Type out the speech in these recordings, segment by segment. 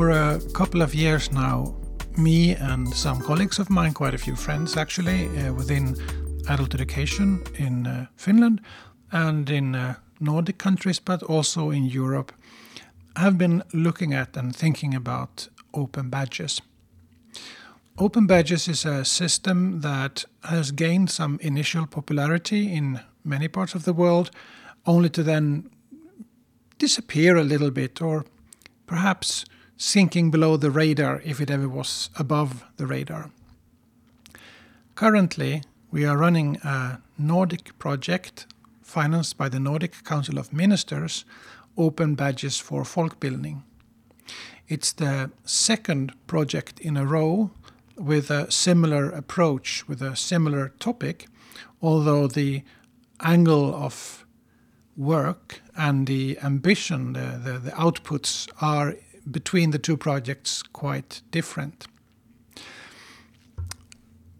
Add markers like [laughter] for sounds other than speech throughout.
For a couple of years now, me and some colleagues of mine, quite a few friends actually, uh, within adult education in uh, Finland and in uh, Nordic countries, but also in Europe, have been looking at and thinking about open badges. Open badges is a system that has gained some initial popularity in many parts of the world, only to then disappear a little bit or perhaps sinking below the radar if it ever was above the radar. Currently, we are running a Nordic project financed by the Nordic Council of Ministers, Open Badges for Folkbildning. It's the second project in a row with a similar approach, with a similar topic, although the angle of work and the ambition, the, the, the outputs are between the two projects quite different.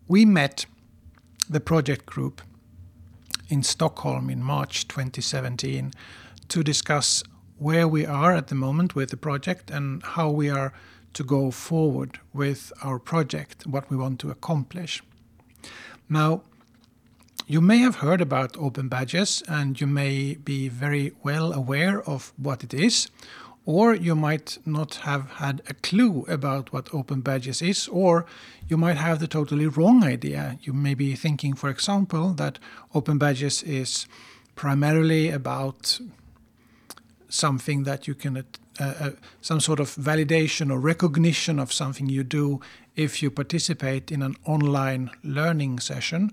We met the project group in Stockholm in March 2017 to discuss where we are at the moment with the project and how we are to go forward with our project, what we want to accomplish. Now, you may have heard about Open Badges and you may be very well aware of what it is, or you might not have had a clue about what Open Badges is, or you might have the totally wrong idea. You may be thinking, for example, that Open Badges is primarily about something that you can, uh, uh, some sort of validation or recognition of something you do if you participate in an online learning session.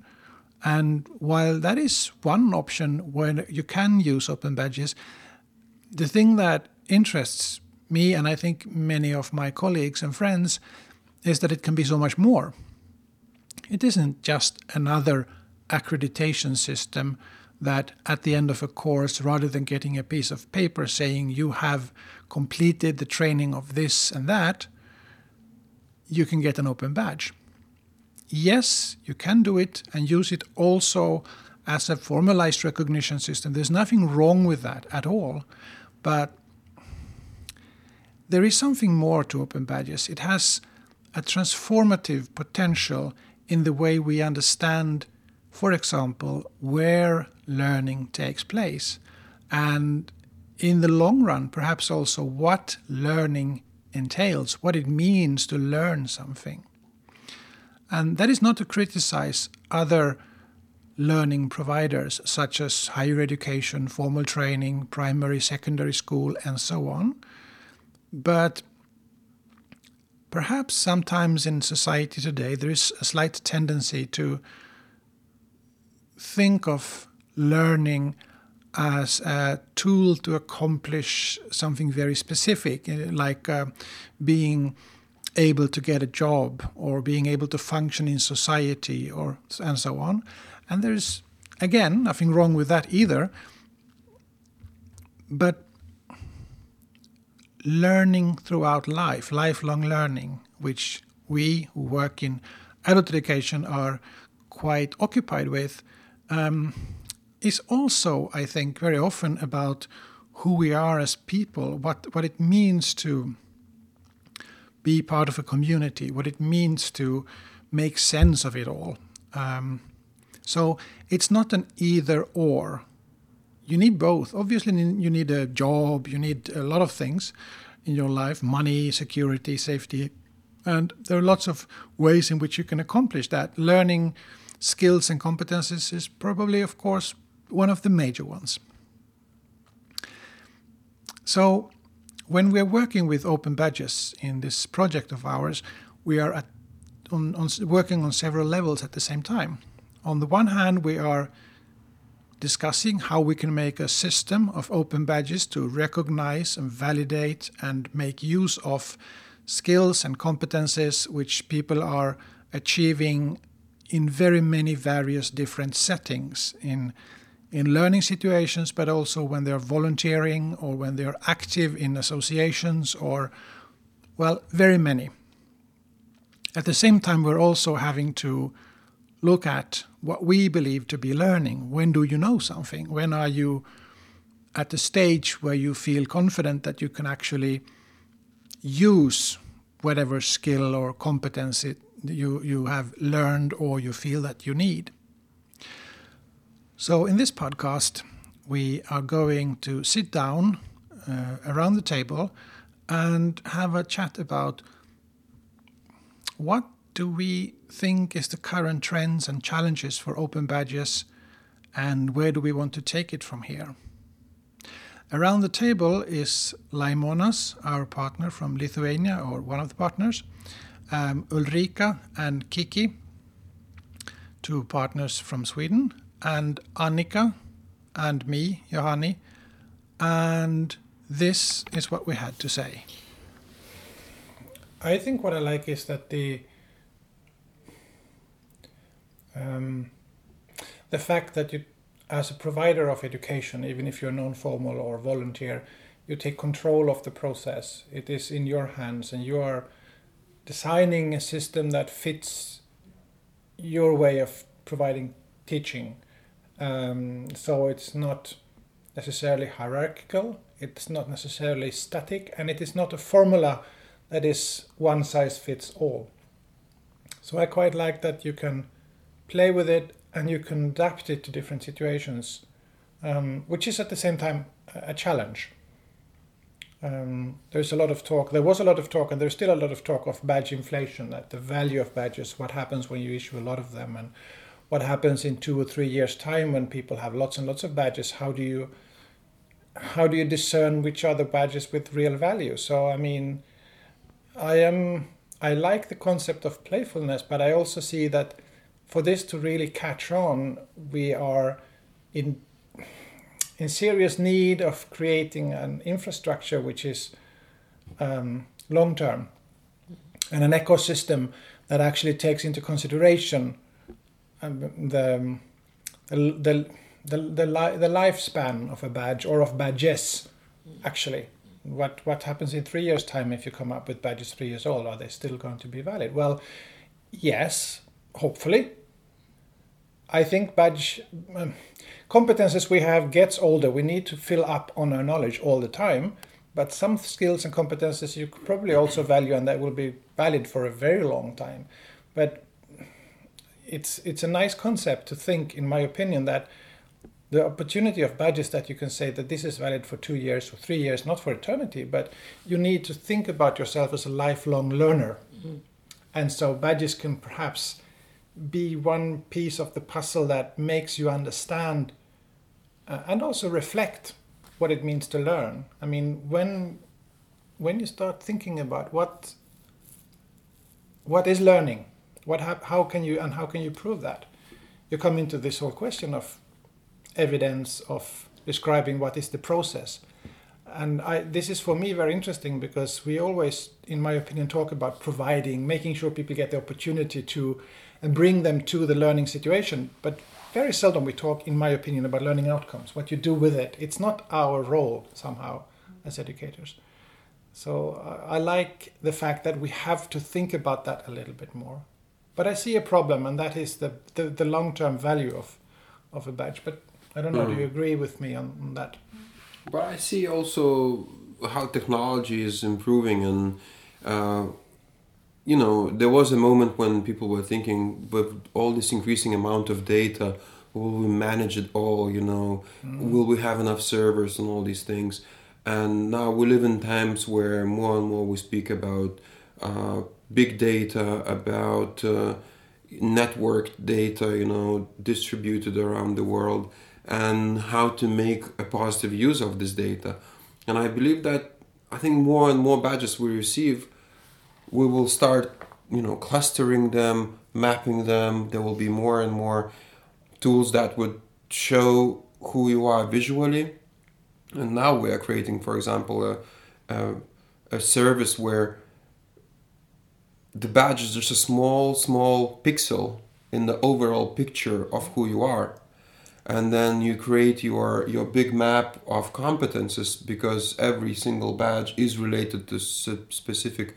And while that is one option where you can use Open Badges, the thing that interests me and I think many of my colleagues and friends is that it can be so much more. It isn't just another accreditation system that at the end of a course, rather than getting a piece of paper saying you have completed the training of this and that, you can get an open badge. Yes, you can do it and use it also as a formalized recognition system. There's nothing wrong with that at all. But there is something more to Open Badges. It has a transformative potential in the way we understand, for example, where learning takes place. And in the long run, perhaps also what learning entails, what it means to learn something. And that is not to criticize other learning providers, such as higher education, formal training, primary, secondary school, and so on. But perhaps sometimes in society today there is a slight tendency to think of learning as a tool to accomplish something very specific, eh, like uh, being able to get a job or being able to function in society or and so on. And there's again nothing wrong with that either. But learning throughout life, lifelong learning, which we who work in adult education are quite occupied with, um, is also, I think, very often about who we are as people, what, what it means to be part of a community, what it means to make sense of it all. Um, so it's not an either or you need both. Obviously, you need a job, you need a lot of things in your life money, security, safety. And there are lots of ways in which you can accomplish that. Learning skills and competences is probably, of course, one of the major ones. So, when we're working with open badges in this project of ours, we are at, on, on working on several levels at the same time. On the one hand, we are discussing how we can make a system of open badges to recognize and validate and make use of skills and competences which people are achieving in very many various different settings in in learning situations but also when they're volunteering or when they're active in associations or well very many. At the same time we're also having to look at what we believe to be learning. When do you know something? When are you at the stage where you feel confident that you can actually use whatever skill or competence it, you, you have learned or you feel that you need. So, in this podcast, we are going to sit down uh, around the table and have a chat about what do we think is the current trends and challenges for open badges and where do we want to take it from here. Around the table is Laimonas, our partner from Lithuania, or one of the partners, um, Ulrika and Kiki, two partners from Sweden, and Annika and me, Johanni, and this is what we had to say. I think what I like is that the um, the fact that you, as a provider of education, even if you're non-formal or volunteer, you take control of the process. It is in your hands, and you are designing a system that fits your way of providing teaching. Um, so it's not necessarily hierarchical, it's not necessarily static, and it is not a formula that is one size fits all. So I quite like that you can play with it and you can adapt it to different situations, um, which is at the same time a challenge. Um, there's a lot of talk, there was a lot of talk, and there's still a lot of talk of badge inflation, that the value of badges, what happens when you issue a lot of them, and what happens in two or three years' time when people have lots and lots of badges. How do you how do you discern which are the badges with real value? So I mean, I am I like the concept of playfulness, but I also see that for this to really catch on, we are in in serious need of creating an infrastructure which is um, long term and an ecosystem that actually takes into consideration um, the, the, the, the, the lifespan of a badge or of badges actually. What what happens in three years time if you come up with badges three years old? Are they still going to be valid? Well yes hopefully I think badge um, competences we have gets older. We need to fill up on our knowledge all the time. But some skills and competences you probably also value, and that will be valid for a very long time. But it's it's a nice concept to think, in my opinion, that the opportunity of badges that you can say that this is valid for two years or three years, not for eternity, but you need to think about yourself as a lifelong learner. Mm-hmm. And so badges can perhaps be one piece of the puzzle that makes you understand uh, and also reflect what it means to learn. I mean, when when you start thinking about what what is learning, what how can you and how can you prove that, you come into this whole question of evidence of describing what is the process. And I, this is for me very interesting because we always, in my opinion, talk about providing, making sure people get the opportunity to and bring them to the learning situation. But very seldom we talk, in my opinion, about learning outcomes, what you do with it. It's not our role somehow as educators. So uh, I like the fact that we have to think about that a little bit more. But I see a problem, and that is the, the, the long term value of, of a badge. But I don't know, mm. do you hmm. agree with me on, on that? But I see also how technology is improving and uh, you know, there was a moment when people were thinking, with all this increasing amount of data, will we manage it all? You know, mm. will we have enough servers and all these things? And now we live in times where more and more we speak about uh, big data, about uh, networked data, you know, distributed around the world, and how to make a positive use of this data. And I believe that I think more and more badges we receive we will start you know clustering them mapping them. There will be more and more tools that would show who you are visually. And now we are creating for example a, a, a service where the badge is just a small small pixel in the overall picture of who you are. And then you create your your big map of competences because every single badge is related to specific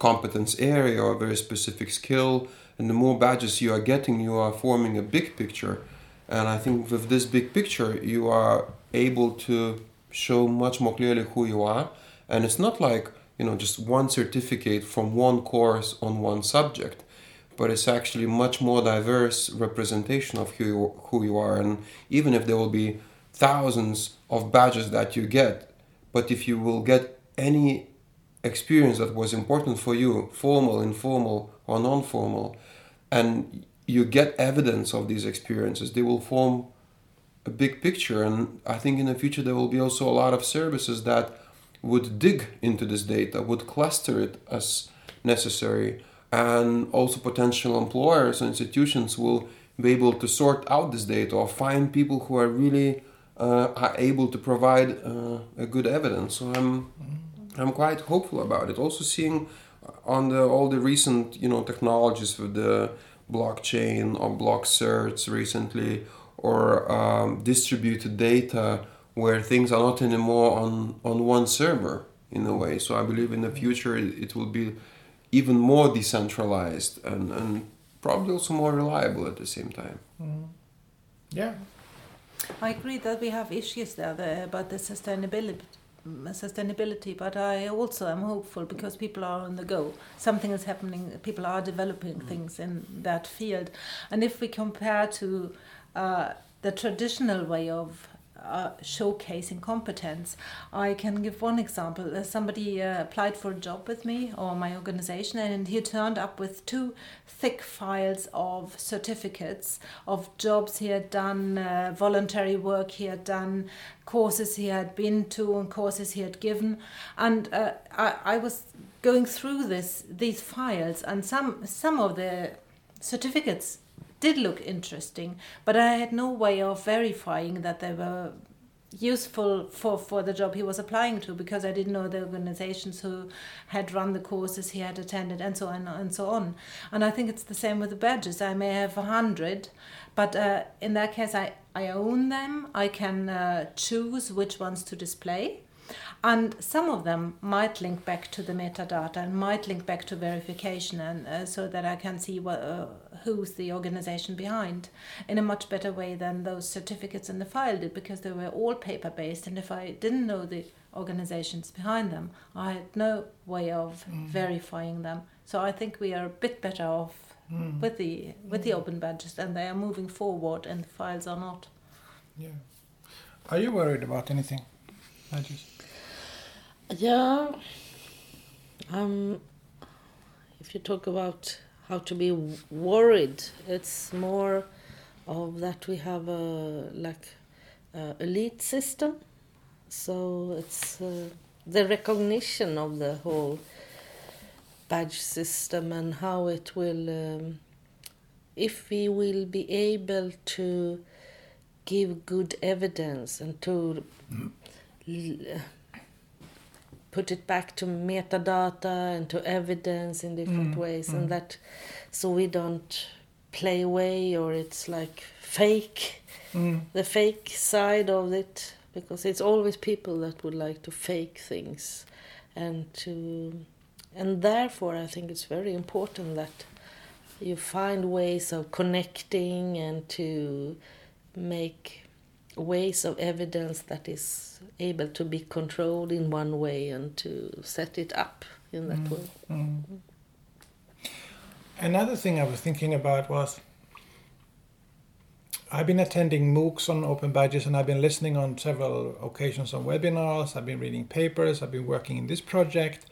competence area or a very specific skill. And the more badges you are getting, you are forming a big picture. And I think with this big picture, you are able to show much more clearly who you are. And it's not like you know just one certificate from one course on one subject but it's actually much more diverse representation of who you, who you are and even if there will be thousands of badges that you get but if you will get any experience that was important for you formal informal or non-formal and you get evidence of these experiences they will form a big picture. And i think in the future there will be also a lot of services that would dig into this data would cluster it as necessary. And also potential employers and institutions will be able to sort out this data or find people who are really uh, are able to provide uh, a good evidence. So i'm i'm quite hopeful about it also seeing on the all the recent you know technologies with the blockchain or Blockcerts recently or um, distributed data where things are not anymore on, on one server in a way. So I believe in the future it, it will be even more decentralized and, and probably also more reliable at the same time. Mm. Yeah. I agree that we have issues there, there about the sustainability sustainability but i also am hopeful because people are on the go something is happening people are developing mm. things in that field and if we compare to uh, the traditional way of uh, showcasing competence. I can give one example. Uh, somebody uh, applied for a job with me or my organization, and he turned up with two thick files of certificates of jobs he had done, uh, voluntary work he had done, courses he had been to, and courses he had given. And uh, I, I was going through this these files, and some some of the certificates did look interesting, but I had no way of verifying that they were useful for, for the job he was applying to because I didn't know the organizations who had run the courses he had attended and so on and so on. And I think it's the same with the badges. I may have a hundred, but uh, in that case, I, I own them. I can uh, choose which ones to display. And some of them might link back to the metadata and might link back to verification, and uh, so that I can see what, uh, who's the organization behind in a much better way than those certificates in the file did, because they were all paper based. And if I didn't know the organizations behind them, I had no way of mm. verifying them. So I think we are a bit better off mm. with the with the mm. open badges, and they are moving forward, and the files are not. Yeah. Are you worried about anything? Badges? Yeah. Um, if you talk about how to be worried, it's more of that we have a like a elite system. So it's uh, the recognition of the whole badge system and how it will, um, if we will be able to give good evidence and to. Mm put it back to metadata and to evidence in different mm, ways mm. and that so we don't play away or it's like fake mm. the fake side of it because it's always people that would like to fake things and to and therefore i think it's very important that you find ways of connecting and to make ways of evidence that is able to be controlled in one way and to set it up in that mm. way. Mm. Another thing I was thinking about was I've been attending MOOCs on open badges and I've been listening on several occasions on webinars, I've been reading papers, I've been working in this project,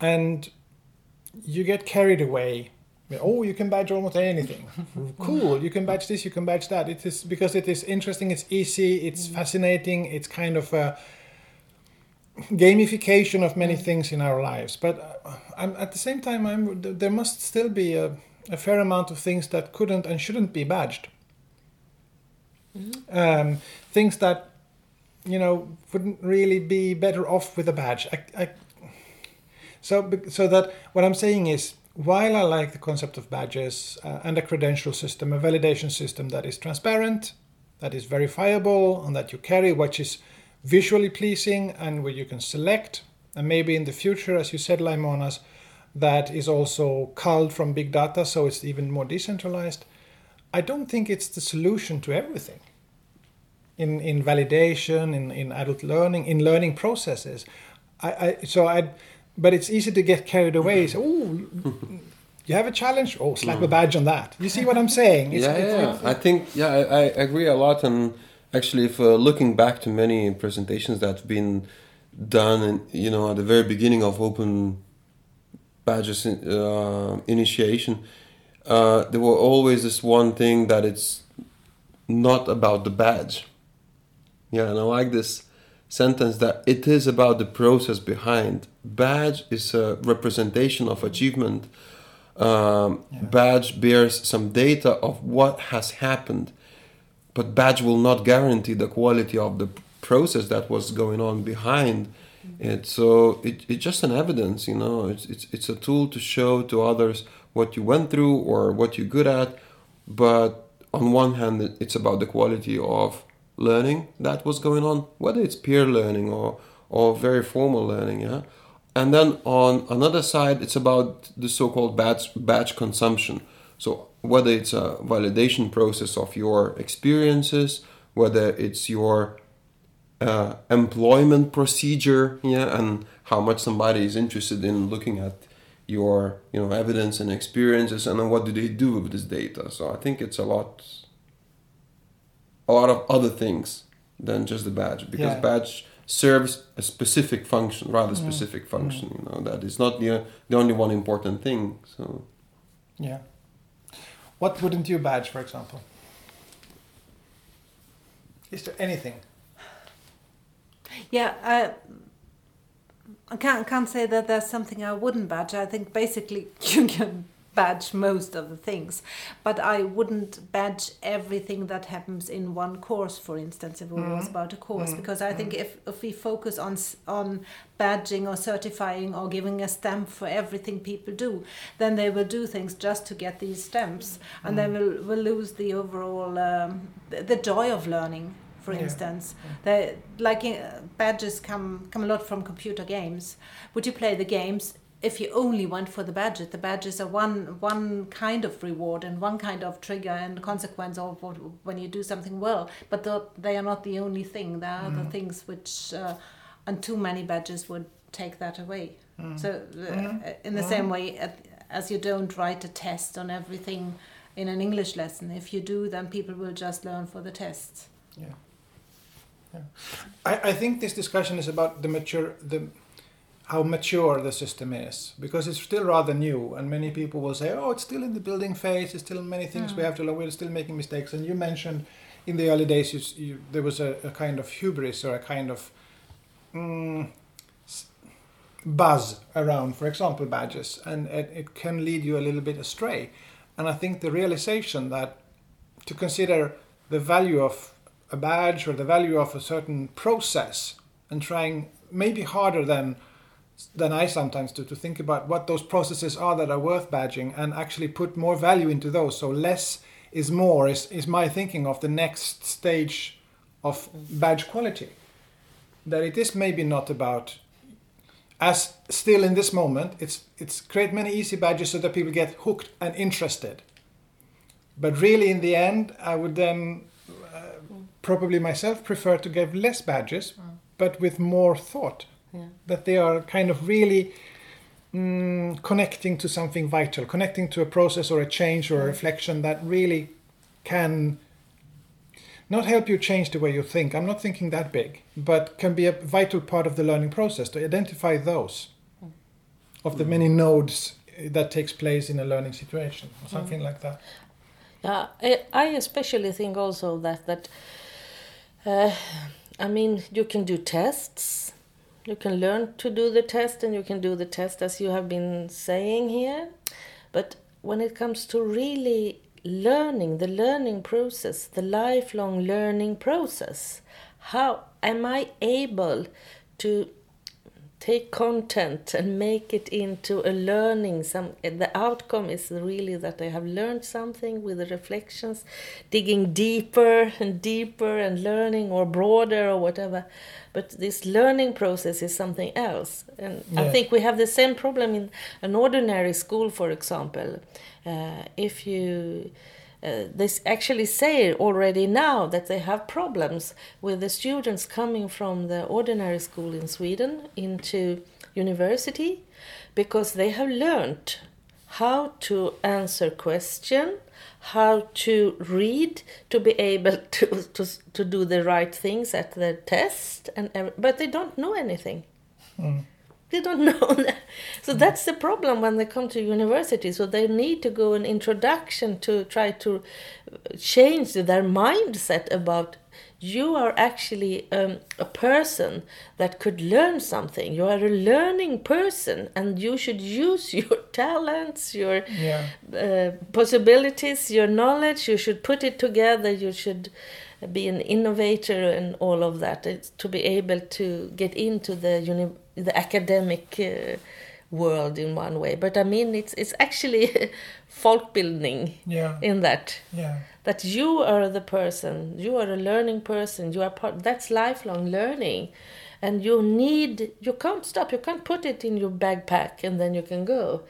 and you get carried away oh you can badge almost anything cool you can badge this you can badge that it is because it is interesting it's easy it's mm. fascinating it's kind of a gamification of many mm. things in our lives but uh, at the same time I'm, there must still be a, a, fair amount of things that couldn't and shouldn't be badged mm-hmm. um, things that you know wouldn't really be better off with a badge I, I, so so that what i'm saying is while I like the concept of badges uh, and a credential system, a validation system that is transparent, that is verifiable, and that you carry, which is visually pleasing and where you can select, and maybe in the future, as you said, Laimonas, that is also culled from big data, so it's even more decentralized. I don't think it's the solution to everything. In, in validation, in, in adult learning, in learning processes. I, I so I but it's easy to get carried away. So, oh, you have a challenge. Oh, slap a badge on that. You see what I'm saying? It's, yeah, yeah, yeah. I think yeah, I, I, agree a lot. And actually, if uh, looking back to many presentations that've been done, and you know, at the very beginning of open badges uh, initiation, uh, there were always this one thing that it's not about the badge. Yeah, and I like this sentence that it is about the process behind. Badge is a representation of achievement. Um, yeah. Badge bears some data of what has happened, but badge will not guarantee the quality of the process that was going on behind it. So it, it's just an evidence, you know. It's, it's it's a tool to show to others what you went through or what you're good at, but on one hand, it's about the quality of learning that was going on, whether it's peer learning or or very formal learning, yeah. And then on another side, it's about the so-called badge badge consumption. So whether it's a validation process of your experiences, whether it's your uh, employment procedure, yeah, and how much somebody is interested in looking at your you know evidence and experiences, and then what do they do with this data. So I think it's a lot a lot of other things than just the badge because yeah. badge serves a specific function rather mm. specific function mm. you know that is not the, the only one important thing so yeah what wouldn't you badge for example is there anything yeah I, I can't, can't say that there's something I wouldn't badge. I think basically [laughs] you can badge most of the things but i wouldn't badge everything that happens in one course for instance if it mm. was about a course mm. because i think mm. if, if we focus on on badging or certifying or giving a stamp for everything people do then they will do things just to get these stamps and then we'll, we'll lose the overall um, the, the joy of learning for yeah. instance. Yeah. like uh, badges come come a lot from computer games. Would you play the games if you only went for the badges, the badges are one one kind of reward and one kind of trigger and consequence of when you do something well. But the, they are not the only thing. There are mm. other things which, uh, and too many badges would take that away. Mm. So, uh, mm. in the same way as you don't write a test on everything in an English lesson, if you do, then people will just learn for the tests. Yeah. Yeah. I, I think this discussion is about the mature the how mature the system is because it's still rather new and many people will say oh it's still in the building phase it's still many things mm. we have to learn we're still making mistakes and you mentioned in the early days you, you, there was a, a, kind of hubris or a kind of mm, buzz around for example badges and it, it can lead you a little bit astray and i think the realization that to consider the value of a badge or the value of a certain process and trying maybe harder than than I sometimes do to think about what those processes are that are worth badging and actually put more value into those. So less is more is, is my thinking of the next stage of badge quality. That it is maybe not about as still in this moment it's it's create many easy badges so that people get hooked and interested. But really in the end I would then uh, probably myself prefer to give less badges mm. but with more thought yeah. that they are kind of really mm, connecting to something vital, connecting to a process or a change or a reflection that really can not help you change the way you think. I'm not thinking that big, but can be a vital part of the learning process to identify those of the many nodes that takes place in a learning situation or something mm. like that. Yeah, I especially think also that that uh, I mean you can do tests you can learn to do the test and you can do the test as you have been saying here. But when it comes to really learning, the learning process, the lifelong learning process, how am I able to take content and make it into a learning some the outcome is really that i have learned something with the reflections digging deeper and deeper and learning or broader or whatever. But this learning process is something else. And yeah. i think we have the same problem in an ordinary school for example. Uh, if you uh, they actually say already now that they have problems with the students coming from the ordinary school in Sweden into university because they have learned how to answer question how to read to be able [laughs] to, to, to do the right things at the test and but they don't know anything they don't [laughs] know that. so that's the problem when they come to university. So they need to go an introduction to try to change their mindset about you are actually um, a person that could learn something. You are a learning person and you should use [laughs] your talents your Yeah. uh, possibilities your knowledge. You should put it together. You should be an innovator and all of that. It's to be able to get into the uni- the academic uh, world in one way. But i mean it's it's actually [laughs] folkbildning Yeah. in that. Yeah. that you are the person you are a learning person you are part that's lifelong learning. And you need you can't stop you can't put it in your backpack and then you can go.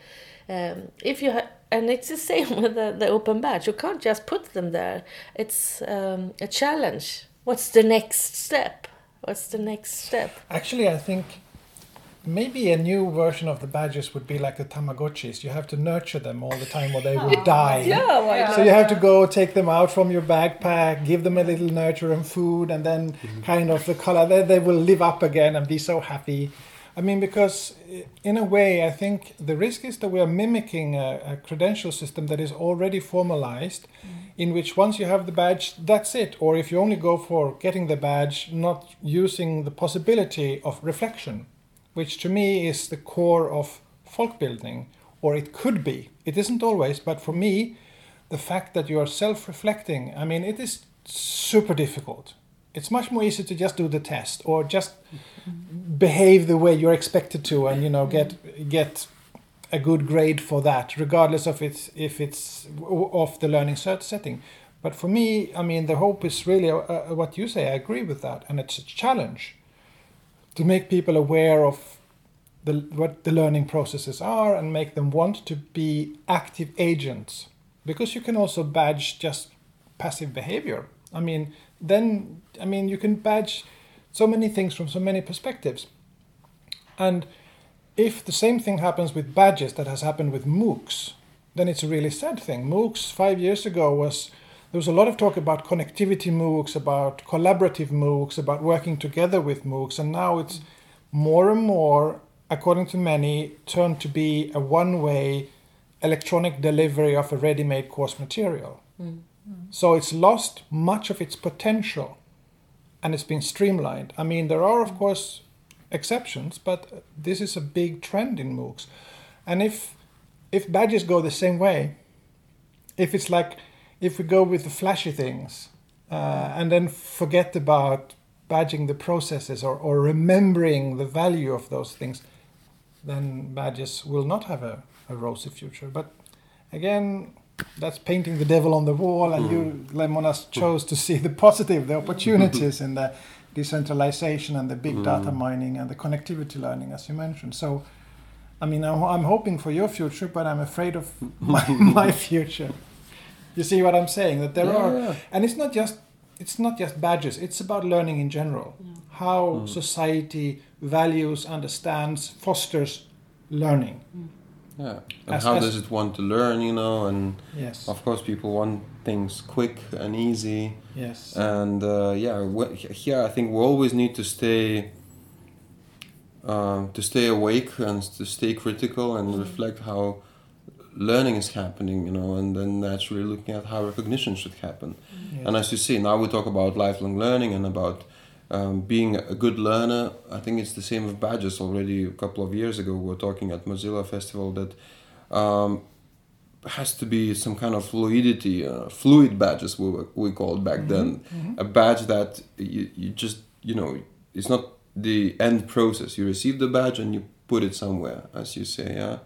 Um, if you ha- and it's the [laughs] same with the, the open badge you can't just put them there. It's um, a challenge. What's the next step? What's the next step? Actually, I think maybe a new version of the badges would be like the Tamagotchis. You have to nurture them all the time or they will [laughs] oh, die. yeah why Yeah. So you have to go take them out from your backpack, give them a little nurture and food, and then mm-hmm. kind of the color. They, they will live up again and be so happy. I mean, because in a way, I think the risk is that we are mimicking a, a credential system that is already formalized, mm. in which once you have the badge, that's it. Or if you only go for getting the badge, not using the possibility of reflection, which to me is the core of folkbildning, or it could be. It isn't always, but for me, the fact that you are self-reflecting i mean it is super difficult. It's much more easy to just do the test or just behave the way you're expected to and you know get get a good grade for that regardless of it's if it's w- of the learning cert setting. But for me i mean the hope is really uh, uh, what you say i agree with that and it's a challenge to make people aware of the, what the learning processes are and make them want to be active agents. Because you can also badge just passive behavior. I mean then i mean you can badge so many things from so many perspectives. And if the same thing happens with badges that has happened with moocs then it's a really sad thing. Moocs 5 years ago was there was a lot of talk about connectivity moocs about collaborative moocs about working together with moocs and now it's more and more according to many turned to be a one way electronic delivery of a ready made course material. Hmm. So it's lost much of its potential and it's been streamlined. I mean, there are, of hmm. course, exceptions, but this is a big trend in MOOCs. And if, if badges go the same way, if it's like if we go with the flashy things uh, and then forget about badging the processes or, or remembering the value of those things, then badges will not have a, a rosy future. But again, that's painting the devil on the wall, and you, Laimonas, chose to see the positive, the opportunities in the decentralization and the big data mining and the connectivity learning, as you mentioned. So, I mean, I'm, I'm hoping for your future, but I'm afraid of [laughs] my, my future. You see what I'm saying? That there Yeah, are, yeah. and it's not just it's not just badges. It's about learning in general. How society values, understands, fosters learning. Yeah. And As- how as- does it want to learn, you know? And Yes. of course, people want things quick and easy. Yes. And uh, yeah, wh- here I think we always need to stay um, to stay awake and to stay critical and reflect how learning is happening, you know, and then naturally looking at how recognition should happen. Yes. And as you see, now we talk about lifelong learning and about um, being a good learner. I think it's the same with badges. Already a couple of years ago, we were talking at Mozilla Festival that um, has to be some kind of fluidity, uh, fluid badges we were, we called back then. A badge that you, you just you know it's not the end process. You receive the badge and you put it somewhere, as you say. Yeah,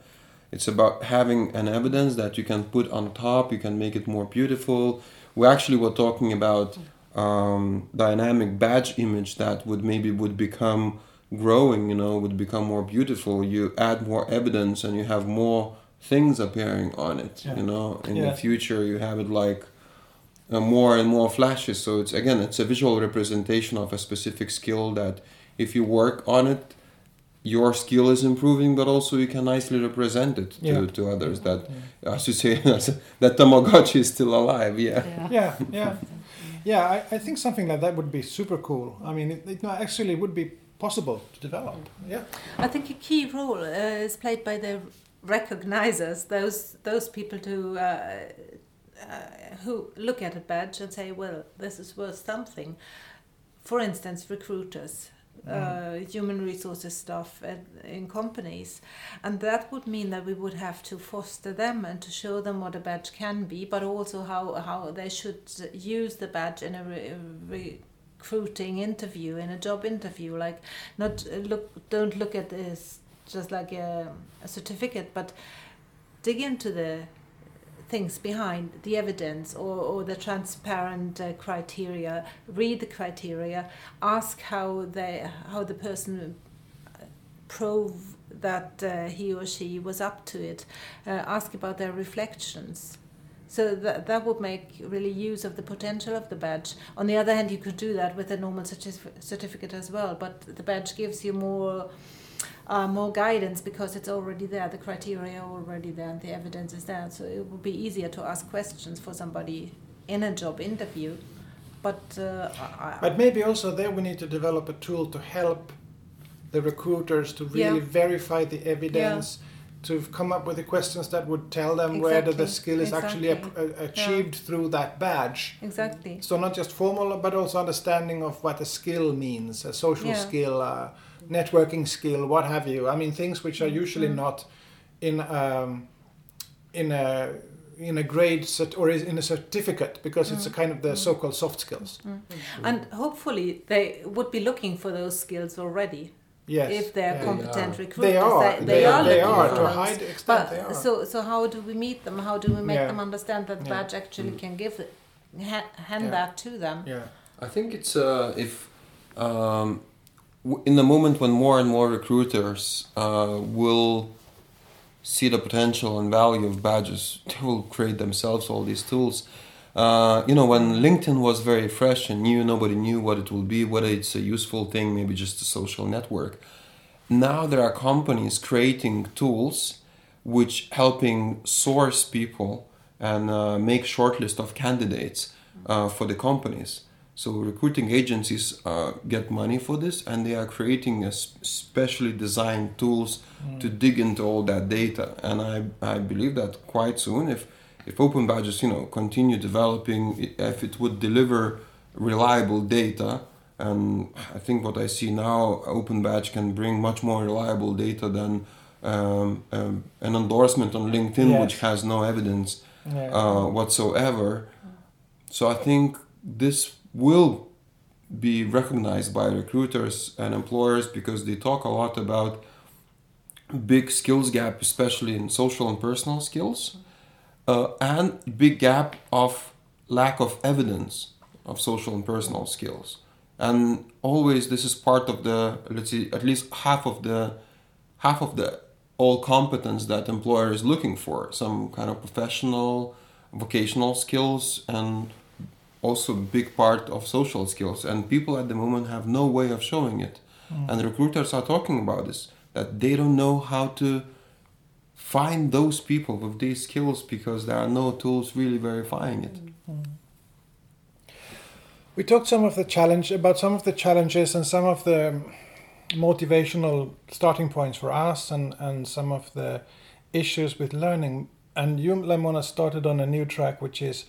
it's about having an evidence that you can put on top. You can make it more beautiful. We actually were talking about um, dynamic badge image that would maybe would become growing. You know, would become more beautiful. You add more evidence and you have more things appearing on it. Yeah. You know, in Yeah. the future you have it like uh, more and more flashes. So it's again, it's a visual representation of a specific skill that if you work on it, your skill is improving, but also you can nicely represent it to, Yeah. to others. That, as you say, [laughs] that Tamagotchi is still alive. Yeah. yeah, yeah, yeah. I, I think something like that would be super cool. I mean, it, it actually would be possible to develop. Yeah, I think a key role uh, is played by the recognizers, those those people to uh, uh, who look at a badge and say, well, this is worth something. For instance, recruiters. Uh, human resources staff at, in companies, and that would mean that we would have to foster them and to show them what a badge can be, but also how, how they should use the badge in a re, recruiting interview, in a job interview. Like, not uh, look, don't look at this just like a, a certificate, but dig into the things behind the evidence or, or the transparent uh, criteria read the criteria ask how they how the person prove that uh, he or she was up to it uh, ask about their reflections. So that, that would make really use of the potential of the badge. On the other hand you could do that with a normal certif- certificate as well but the badge gives you more uh, more guidance because it's already there, the criteria are already there, and the evidence is there. So it would be easier to ask questions for somebody in a job interview. But uh, but maybe also there we need to develop a tool to help the recruiters to really Yeah. verify the evidence. To come up with the questions that would tell them whether the skill is actually exactly. ap- uh, achieved through that badge. exactly. So not just formal, but also understanding of what a skill means, a social Yeah. skill, uh, networking skill, what have you. I mean, things which are usually Mm. not in um, in a in a grade cert- or in a certificate because it's a kind of the so-called soft skills. And hopefully they would be looking for those skills already. Yes, if they're yeah, competent yeah. recruiters, They are. They, They, they are. are They are to a high extent. But they are. so so how do we meet them? How do we make Yeah. them understand that Yeah. badge actually can give it, ha- hand Yeah. that to them? yeah. I think it's uh, if um, w- in the moment when more and more recruiters uh, will see the potential and value of badges, [laughs] they will create themselves all these tools. Uh, you know, when LinkedIn was very fresh and new, nobody knew what it will be, whether it's a useful thing, maybe just a social network. Now there are companies creating tools which helping source people and uh, make shortlist of candidates uh, for the companies. So recruiting agencies uh, get money for this, and they are creating a specially designed tools to dig into all that data. And I, I believe that quite soon, if if Open Badges you know continue developing, if it would deliver reliable data, and I think what I see now, Open Badge can bring much more reliable data than um, um, an endorsement on LinkedIn, Yes. which has no evidence yeah. uh, whatsoever. So I think this will be recognized by recruiters and employers because they talk a lot about big skills gap, especially in social and personal skills, uh, and big gap of lack of evidence of social and personal skills. And always this is part of the let's see at least half of the half of the all competence that employer is looking for some kind of professional vocational skills and also a big part of social skills and people at the moment have no way of showing it. Mm. And recruiters are talking about this that they don't know how to find those people with these skills because there are no tools really verifying it. Mm-hmm. We talked some of the challenge about some of the challenges and some of the motivational starting points for us and, and some of the issues with learning. And you, Lemona, started on a new track, which is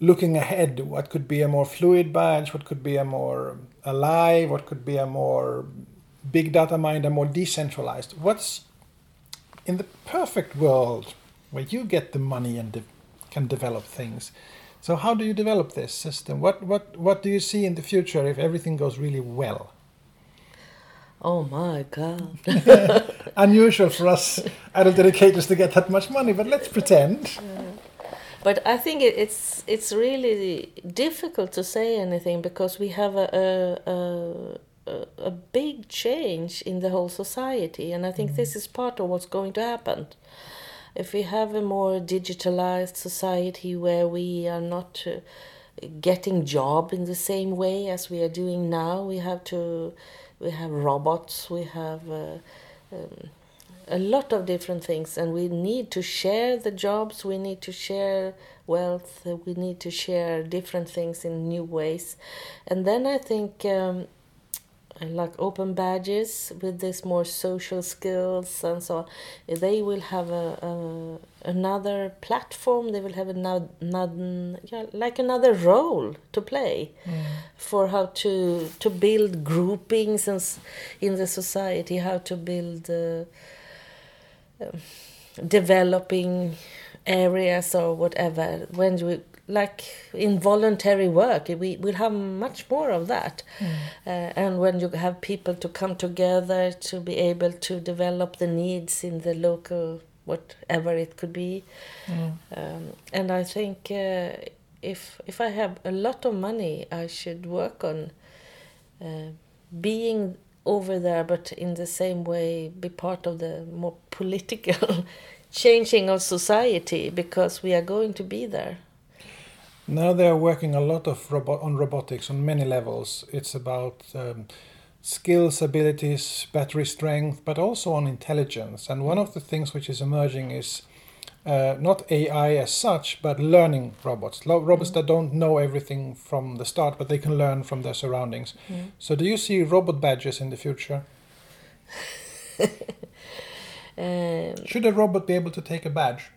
looking ahead. What could be a more fluid badge? What could be a more alive? What could be a more big data mind, a more decentralized? What's in the perfect world where you get the money and de- can develop things? So how do you develop this system? What what what do you see in the future if everything goes really well? Oh my god. [laughs] Unusual for us adult educators to get that much money, but let's pretend. But I think it, it's it's really difficult to say anything because we have a a, a, a big change in the whole society, and I think this is part of what's going to happen. If we have a more digitalized society where we are not uh, getting job in the same way as we are doing now. We have to, we have robots, we have uh, um, a lot of different things, and we need to share the jobs. We need to share wealth. We need to share different things in new ways, and then I think. Um, like open badges with this more social skills and so on they will have a, a another platform they will have another, another yeah, like another role to play for how to to build groupings and in the society how to build uh, developing areas or whatever. When we like involuntary work we will have much more of that. Uh, and when you have people to come together to be able to develop the needs in the local whatever it could be. Um, and i think uh, if if i have a lot of money i should work on uh, being over there but in the same way be part of the more political [laughs] changing of society because we are going to be there Now they are working a lot of robot on robotics on many levels. It's about um, skills, abilities, battery strength, but also on intelligence. And one of the things which is emerging is uh, not AI as such, but learning robots. Lo- robots that don't know everything from the start, but they can learn from their surroundings. So, do you see robot badges in the future? [laughs] um, Should a robot be able to take a badge?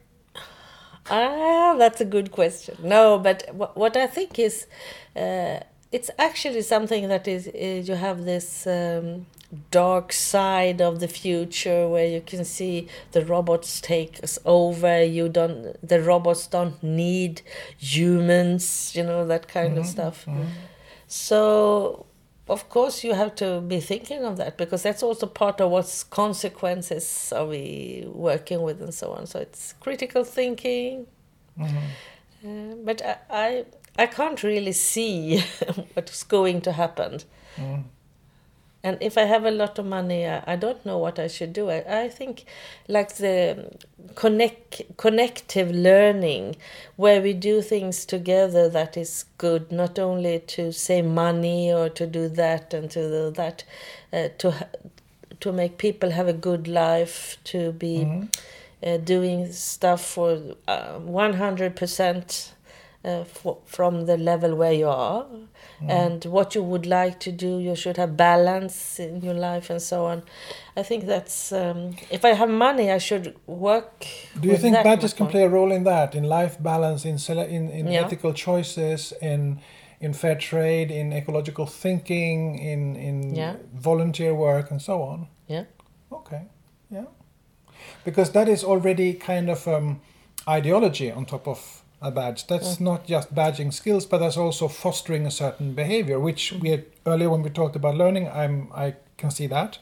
Ah, that's a good question. No, but wh- what I think is, uh, it's actually something that is uh, you have this um, dark side of the future where you can see the robots take us over. You don't, the robots don't need humans. You know that kind of mm-hmm, stuff. Mm-hmm. So, of course, you have to be thinking of that because that's also part of what's consequences are we working with and so on. So it's critical thinking. Mm-hmm. Uh, but I, I, I can't really see [laughs] what's going to happen. And if I have a lot of money, I, I don't know what I should do. I, I think like the connect, connective learning, where we do things together that is good, not only to save money or to do that and to do that, uh, to to make people have a good life, to be uh, doing stuff for uh, 100% uh, f- from the level where you are and what you would like to do you should have balance in your life and so on i think that's um, if i have money i should work Do you think that badges can play a role in that, in life balance, in sele- in, in Yeah. ethical choices, in in fair trade, in ecological thinking, in in Yeah. volunteer work, and so on? yeah Okay, yeah, because that is already kind of um, ideology on top of a badge. That's not just badging skills, but that's also fostering a certain behavior, which we had earlier when we talked about learning. I'm I can see that,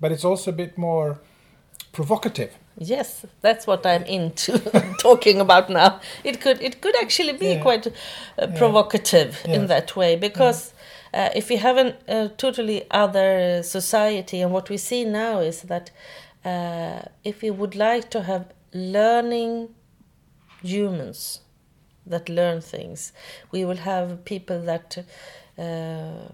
but it's also a bit more provocative. Yes, that's what I'm into [laughs] talking about now. It could it could actually be Yeah. quite uh, provocative Yeah. in that way because uh, if we have a uh, totally other society and what we see now is that uh, if we would like to have learning humans that learn things, we will have people that. Uh,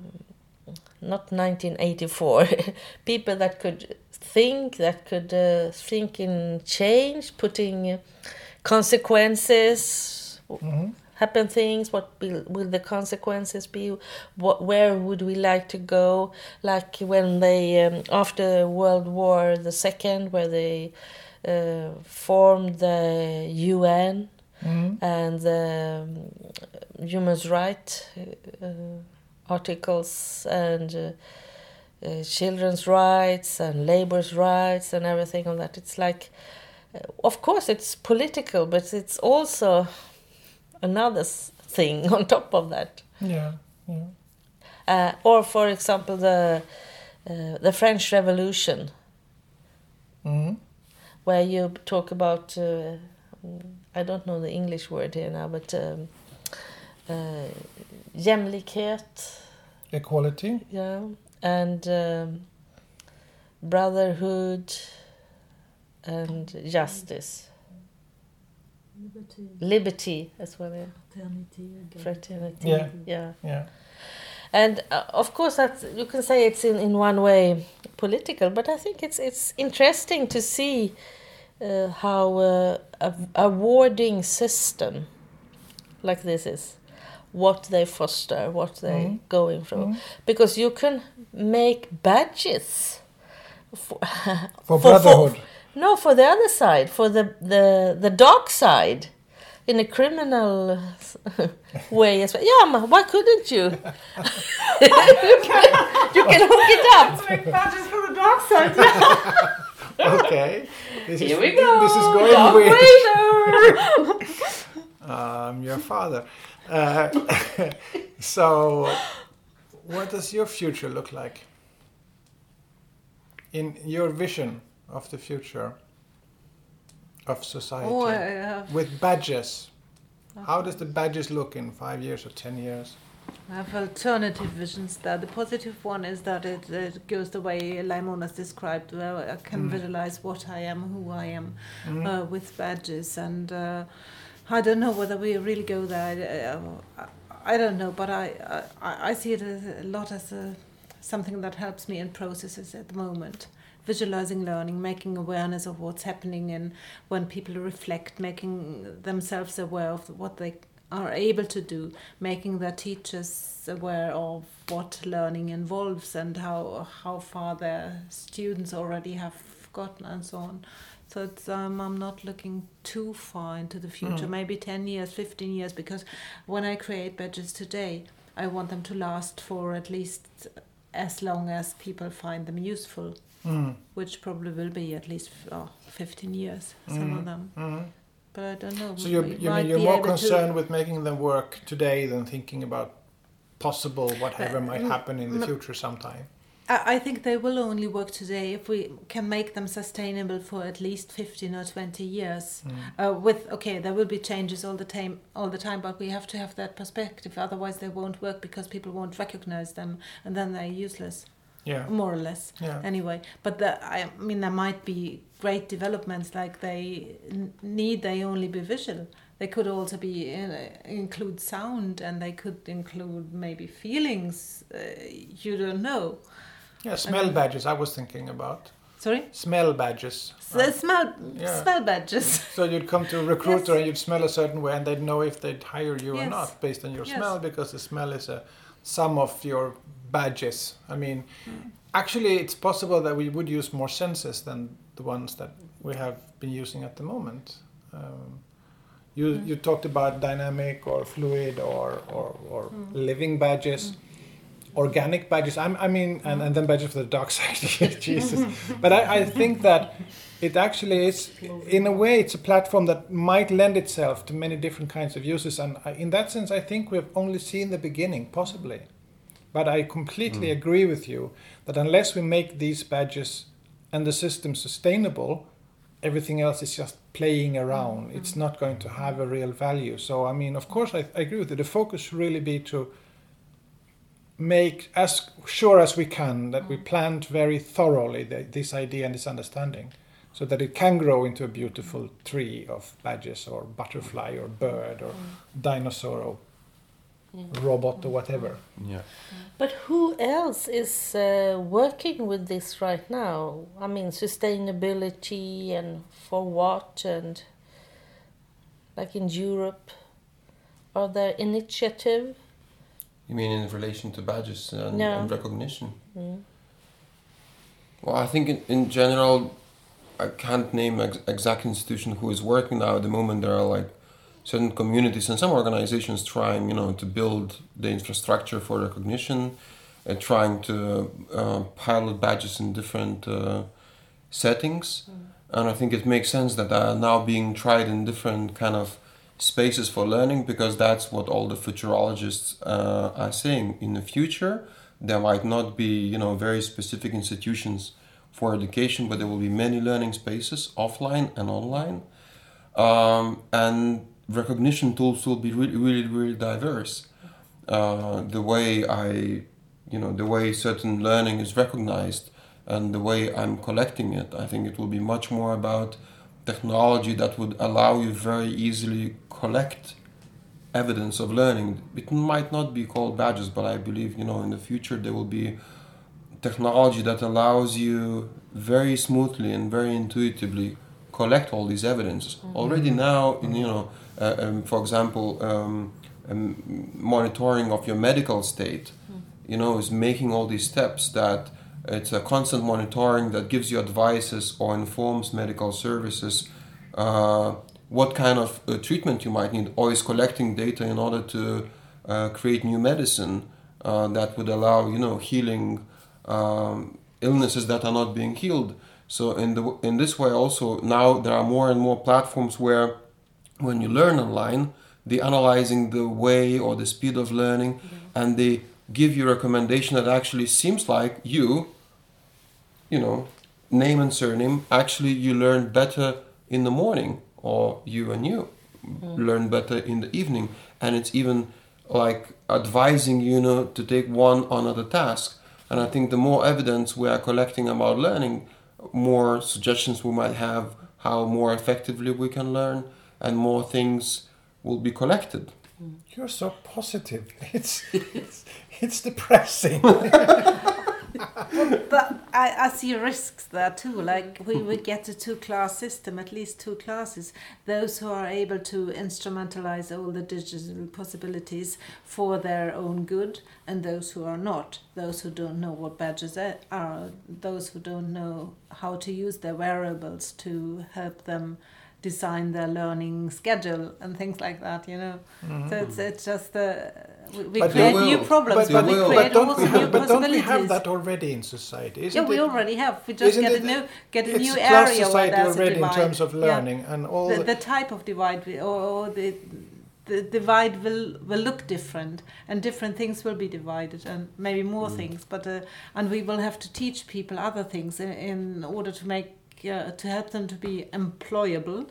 not 1984 [laughs] people that could think that could uh, think in change putting consequences happen things what will, will the consequences be? What where would we like to go? Like when they um, after world war the second where they uh, formed the un and the um, human rights uh, articles and uh, uh, children's rights and labor's rights and everything on that. It's like, of course, it's political, but it's also another s- thing [laughs] on top of that. Yeah, yeah. Uh, or, for example, the uh, the French Revolution, Mhm. where you talk about uh, I don't know the English word here now, but um, uh, jämlikhet. Equality. yeah and um, brotherhood and justice Liberty, liberty as well. Yeah. fraternity, again. Fraternity. Yeah. yeah. Yeah. And uh, of course, that's, you can say it's in, in one way political, but I think it's it's interesting to see uh, how uh, a awarding system like this is, what they foster, what they Mhm. going through, Mhm. because you can make badges. [laughs] For, For For- brotherhood. no, for the other side, for the the the dark side, in a criminal [laughs] way as well. Yeah, ma, why couldn't you? [laughs] you, can, you can hook it up. Make badges for the dark side. Okay. This is, Here we go. This is going Darth weird. Vader. [laughs] Um, your father. Uh, [laughs] so, what does your future look like? In your vision of the future of society oh, with badges, how does the badges look in five years or ten years? I have alternative visions there. The positive one is that it, it goes the way Laimonas described, where I can Mm. visualize what I am, who I am, Mm. uh, with badges. And uh, I don't know whether we really go there. I, I, I don't know, but I, I, I see it a lot as a, something that helps me in processes at the moment. Visualizing learning, making awareness of what's happening, and when people reflect, making themselves aware of what they are able to do, making their teachers aware of what learning involves and how how far their students already have gotten and so on. So it's, um, I'm not looking too far into the future, Mm. maybe 10 years, 15 years, because when I create badges today, I want them to last for at least as long as people find them useful, Mm. which probably will be at least oh, 15 years, some Mhm. of them. But I don't know. So you're, you mean you're more able to- concerned with making them work today than thinking about possible whatever Uh, might happen in the future sometime. I I think they will only work today if we can make them sustainable for at least 15 or 20 years. Mm. Uh, with okay, there will be changes all the time, all the time, but we have to have that perspective. Otherwise, they won't work because people won't recognize them, and then they're useless, Yeah. more or less. Yeah. Anyway, but the, I mean, there might be great developments like they n- need they only be visual. They could also be uh, include sound, and they could include maybe feelings. Uh, you don't know. Yeah, smell badges I was thinking about. Sorry. Smell badges. So Uh, smell Yeah. smell badges. [laughs] So you'd come to a recruiter Yes. and you'd smell a certain way, and they'd know if they'd hire you or not based on your Yes. smell, because the smell is a sum of your badges. I mean, Mm. actually, it's possible that we would use more senses than the ones that we have been using at the moment. Um, you Mm. you talked about dynamic or fluid or or, or Mm. living badges. Organic badges. I'm, I mean, and, and then badges for the dark [laughs] side. [laughs] Jesus. But I, I think that it actually is, in a way, it's a platform that might lend itself to many different kinds of uses. And I, in that sense, I think we've only seen the beginning, possibly. But I completely hmm. agree with you that unless we make these badges and the system sustainable, everything else is just playing around. Mm-hmm. It's not going to have a real value. So, I mean, of course, I, I agree with you. The focus should really be to make as sure as we can that we mm-hmm. plant very thoroughly the, this idea and this understanding so that it can grow into a beautiful tree of badges or butterfly or mm-hmm. bird or dinosaur or robot or whatever. Yeah. But who else is uh, working with this right now? I mean, sustainability and for what and like in Europe, are there initiative? You mean in relation to badges and, Yeah. and recognition? Mm. Well, I think in, in general, I can't name ex- exact institution who is working now. At the moment, there are like certain communities and some organizations trying, you know, to build the infrastructure for recognition, uh, trying to uh, pilot badges in different uh, settings, and I think it makes sense that they are now being tried in different kind of spaces for learning because that's what all the futurologists uh, are saying. In the future, there might not be, you know, very specific institutions for education, but there will be many learning spaces, offline and online. Um, and recognition tools will be really, really, really diverse. Uh, the way I, you know, the way certain learning is recognized and the way I'm collecting it, I think it will be much more about technology that would allow you very easily collect evidence of learning. It might not be called badges, but I believe you know in the future there will be technology that allows you very smoothly and very intuitively collect all these evidences. Mm-hmm. Already now, in, you know, um, for example, um, um, monitoring of your medical state, Mm. you know, is making all these steps that it's a constant monitoring that gives you advices or informs medical services uh, what kind of uh, treatment you might need, or is collecting data in order to uh, create new medicine uh, that would allow, you know, healing um, illnesses that are not being healed. So in the in this way also now there are more and more platforms where when you learn online, they analyzing the way or the speed of learning and they give you a recommendation that actually seems like you, you know, name and surname, actually you learn better in the morning or you and you mm. learn better in the evening. And it's even like advising you know to take one another task. And I think the more evidence we are collecting about learning, more suggestions we might have how more effectively we can learn and more things will be collected. Mm. You're so positive. [laughs] It's it's, it's depressing. [laughs] But I, I see risks there too. Like we would get a two class system, at least two classes. Those who are able to instrumentalize all the digital possibilities for their own good, and those who are not. Those who don't know what badges are, those who don't know how to use their wearables to help them design their learning schedule and things like that. You know, so it's it's just uh, we, we create new problems, They but, we will. create but also we new have, but don't we have that already in society? Isn't Yeah, we it, already have. We just get a new get a new area where society there's a already in terms of Yeah. learning and all The, the, the type of divide we, or, or the the divide will will look different, and different things will be divided, and maybe more things. But uh, and we will have to teach people other things in, in order to make uh, to help them to be employable.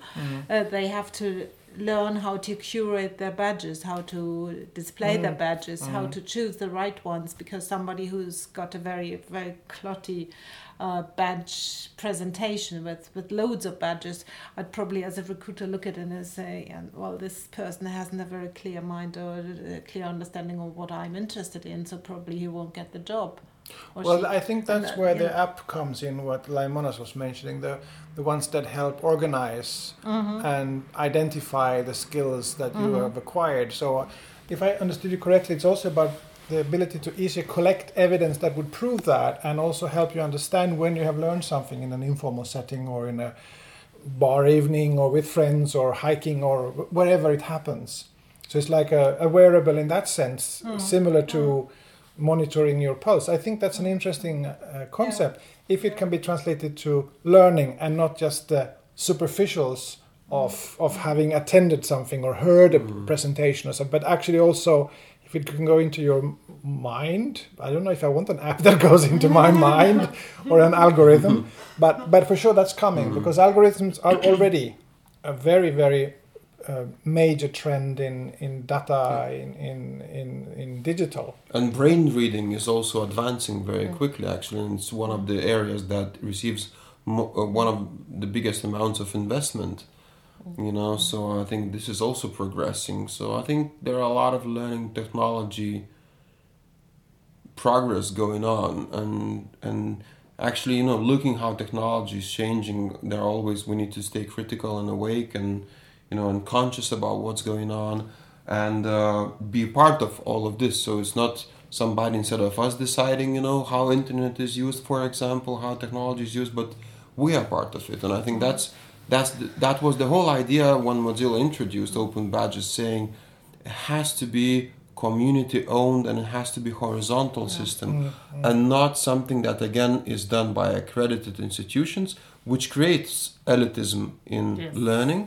Uh, they have to learn how to curate their badges, how to display their badges, how to choose the right ones. Because somebody who's got a very very clotty uh, badge presentation with with loads of badges, I'd probably as a recruiter look at it and say, and well, this person hasn't a very clear mind or a clear understanding of what I'm interested in, so probably he won't get the job. Or Well, she- I think that's where yeah. the app comes in. What Laimonas was mentioning, the the ones that help organize Mm-hmm. and identify the skills that you have acquired. So, uh, if I understood you correctly, it's also about the ability to easily collect evidence that would prove that, and also help you understand when you have learned something in an informal setting or in a bar evening or with friends or hiking or wherever it happens. So it's like a, a wearable in that sense, similar to monitoring your pulse. I think that's an interesting uh, concept if it can be translated to learning and not just the superficials of mm. of having attended something or heard a mm. presentation or something, but actually also if it can go into your mind. I don't know if I want an app [laughs] that goes into my mind [laughs] or an algorithm, [laughs] but but for sure that's coming mm. because algorithms are already a very very uh, major trend in in data in in in, in digital. And brain reading is also advancing very quickly, actually, and it's one of the areas that receives mo- uh, one of the biggest amounts of investment. You know, so I think this is also progressing. So I think there are a lot of learning technology progress going on, and and actually, you know, looking how technology is changing, there are always we need to stay critical and awake, and you know, and conscious about what's going on and uh, be part of all of this. So it's not somebody instead of us deciding, you know, how internet is used, for example, how technology is used, but we are part of it. And I think that's that's the, that was the whole idea when Mozilla introduced open badges, saying it has to be community owned and it has to be horizontal system and not something that again is done by accredited institutions which creates elitism in Yes. learning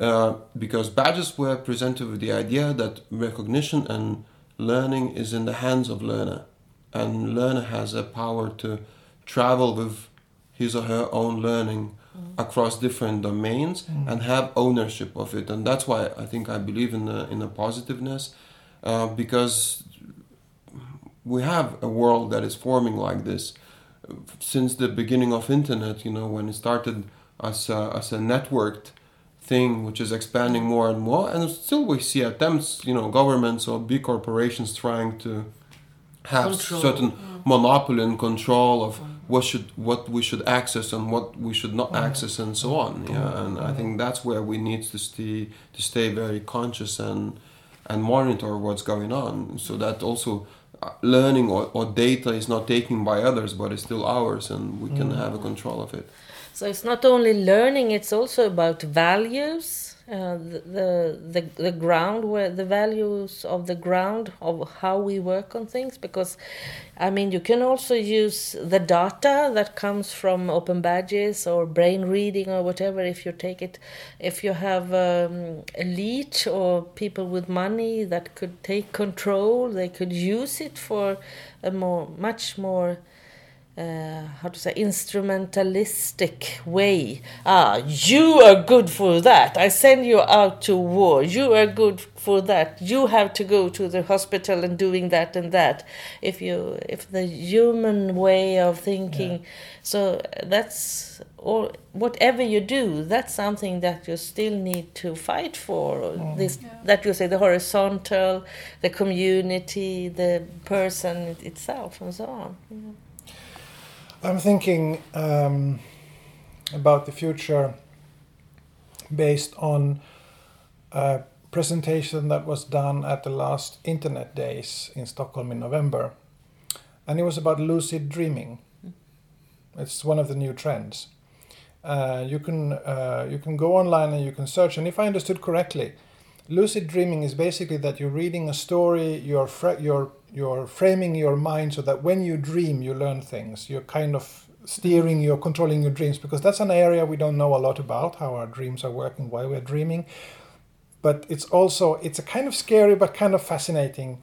uh, because badges were presented with the idea that recognition and learning is in the hands of learner and learner has a power to travel with his or her own learning across different domains and have ownership of it and that's why i think i believe in the in the positiveness uh, because we have a world that is forming like this since the beginning of internet you know when it started as a, as a networked thing which is expanding more and more and still we see attempts you know governments or big corporations trying to have Control. certain mm. monopoly and control of mm. what should what we should access and what we should not mm. access and so on yeah and i think that's where we need to stay to stay very conscious and and monitor what's going on so that also learning or, or data is not taken by others but it's still ours and we can mm. have a control of it So it's not only learning; it's also about values. Uh, the, the the ground where the values of the ground of how we work on things because i mean you can also use the data that comes from open badges or brain reading or whatever if you take it if you have um, elite or people with money that could take control they could use it for a more much more uh, how to say instrumentalistic way. Ah you are good for that. I send you out to war. You are good for that. You have to go to the hospital and doing that and that. If you if the human way of thinking so that's or whatever you do that's something that you still need to fight for. This that you say the horizontal the community the person itself and so on I'm thinking um, about the future based on a presentation that was done at the last Internet Days in Stockholm in November. And it was about lucid dreaming. It's one of the new trends. Uh, you can uh, you can go online and you can search. And if I understood correctly, lucid dreaming is basically that you're reading a story, you're fra- you're you're framing your mind so that when you dream, you learn things. You're kind of steering, you're controlling your dreams because that's an area we don't know a lot about how our dreams are working, why we're dreaming. But it's also it's a kind of scary but kind of fascinating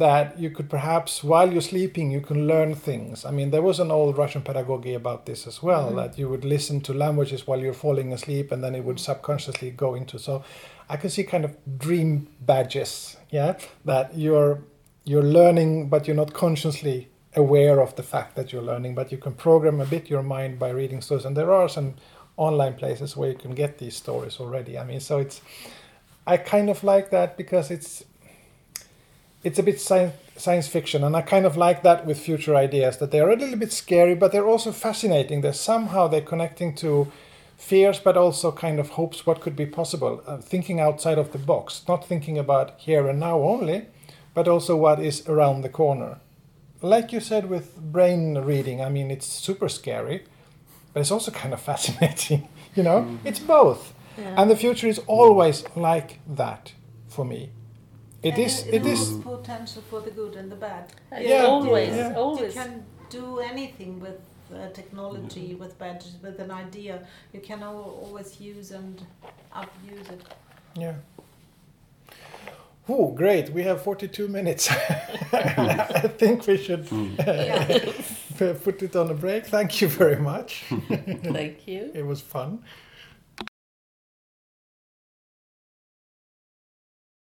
that you could perhaps while you're sleeping you can learn things. I mean there was an old russian pedagogy about this as well mm-hmm. that you would listen to languages while you're falling asleep and then it would subconsciously go into so i can see kind of dream badges yeah that you're you're learning but you're not consciously aware of the fact that you're learning but you can program a bit your mind by reading stories. And there are some online places where you can get these stories already. I mean so it's i kind of like that because it's it's a bit science, science fiction, and I kind of like that with future ideas that they're a little bit scary, but they're also fascinating. They're somehow they're connecting to fears, but also kind of hopes what could be possible. Uh, thinking outside of the box, not thinking about here and now only, but also what is around the corner. Like you said with brain reading, I mean, it's super scary, but it's also kind of [laughs] fascinating. You know, it's both, and the future is always like that for me. It And is. It, It has is. potential for the good and the bad. Uh, yeah, always, yeah. always. You can do anything with uh, technology, mm-hmm. with badges, with an idea. You can al- always use and abuse it. Yeah. Oh, great! We have forty-two minutes. [laughs] I think we should hmm. [laughs] Yeah. put it on a break. Thank you very much. [laughs] Thank you. It was fun.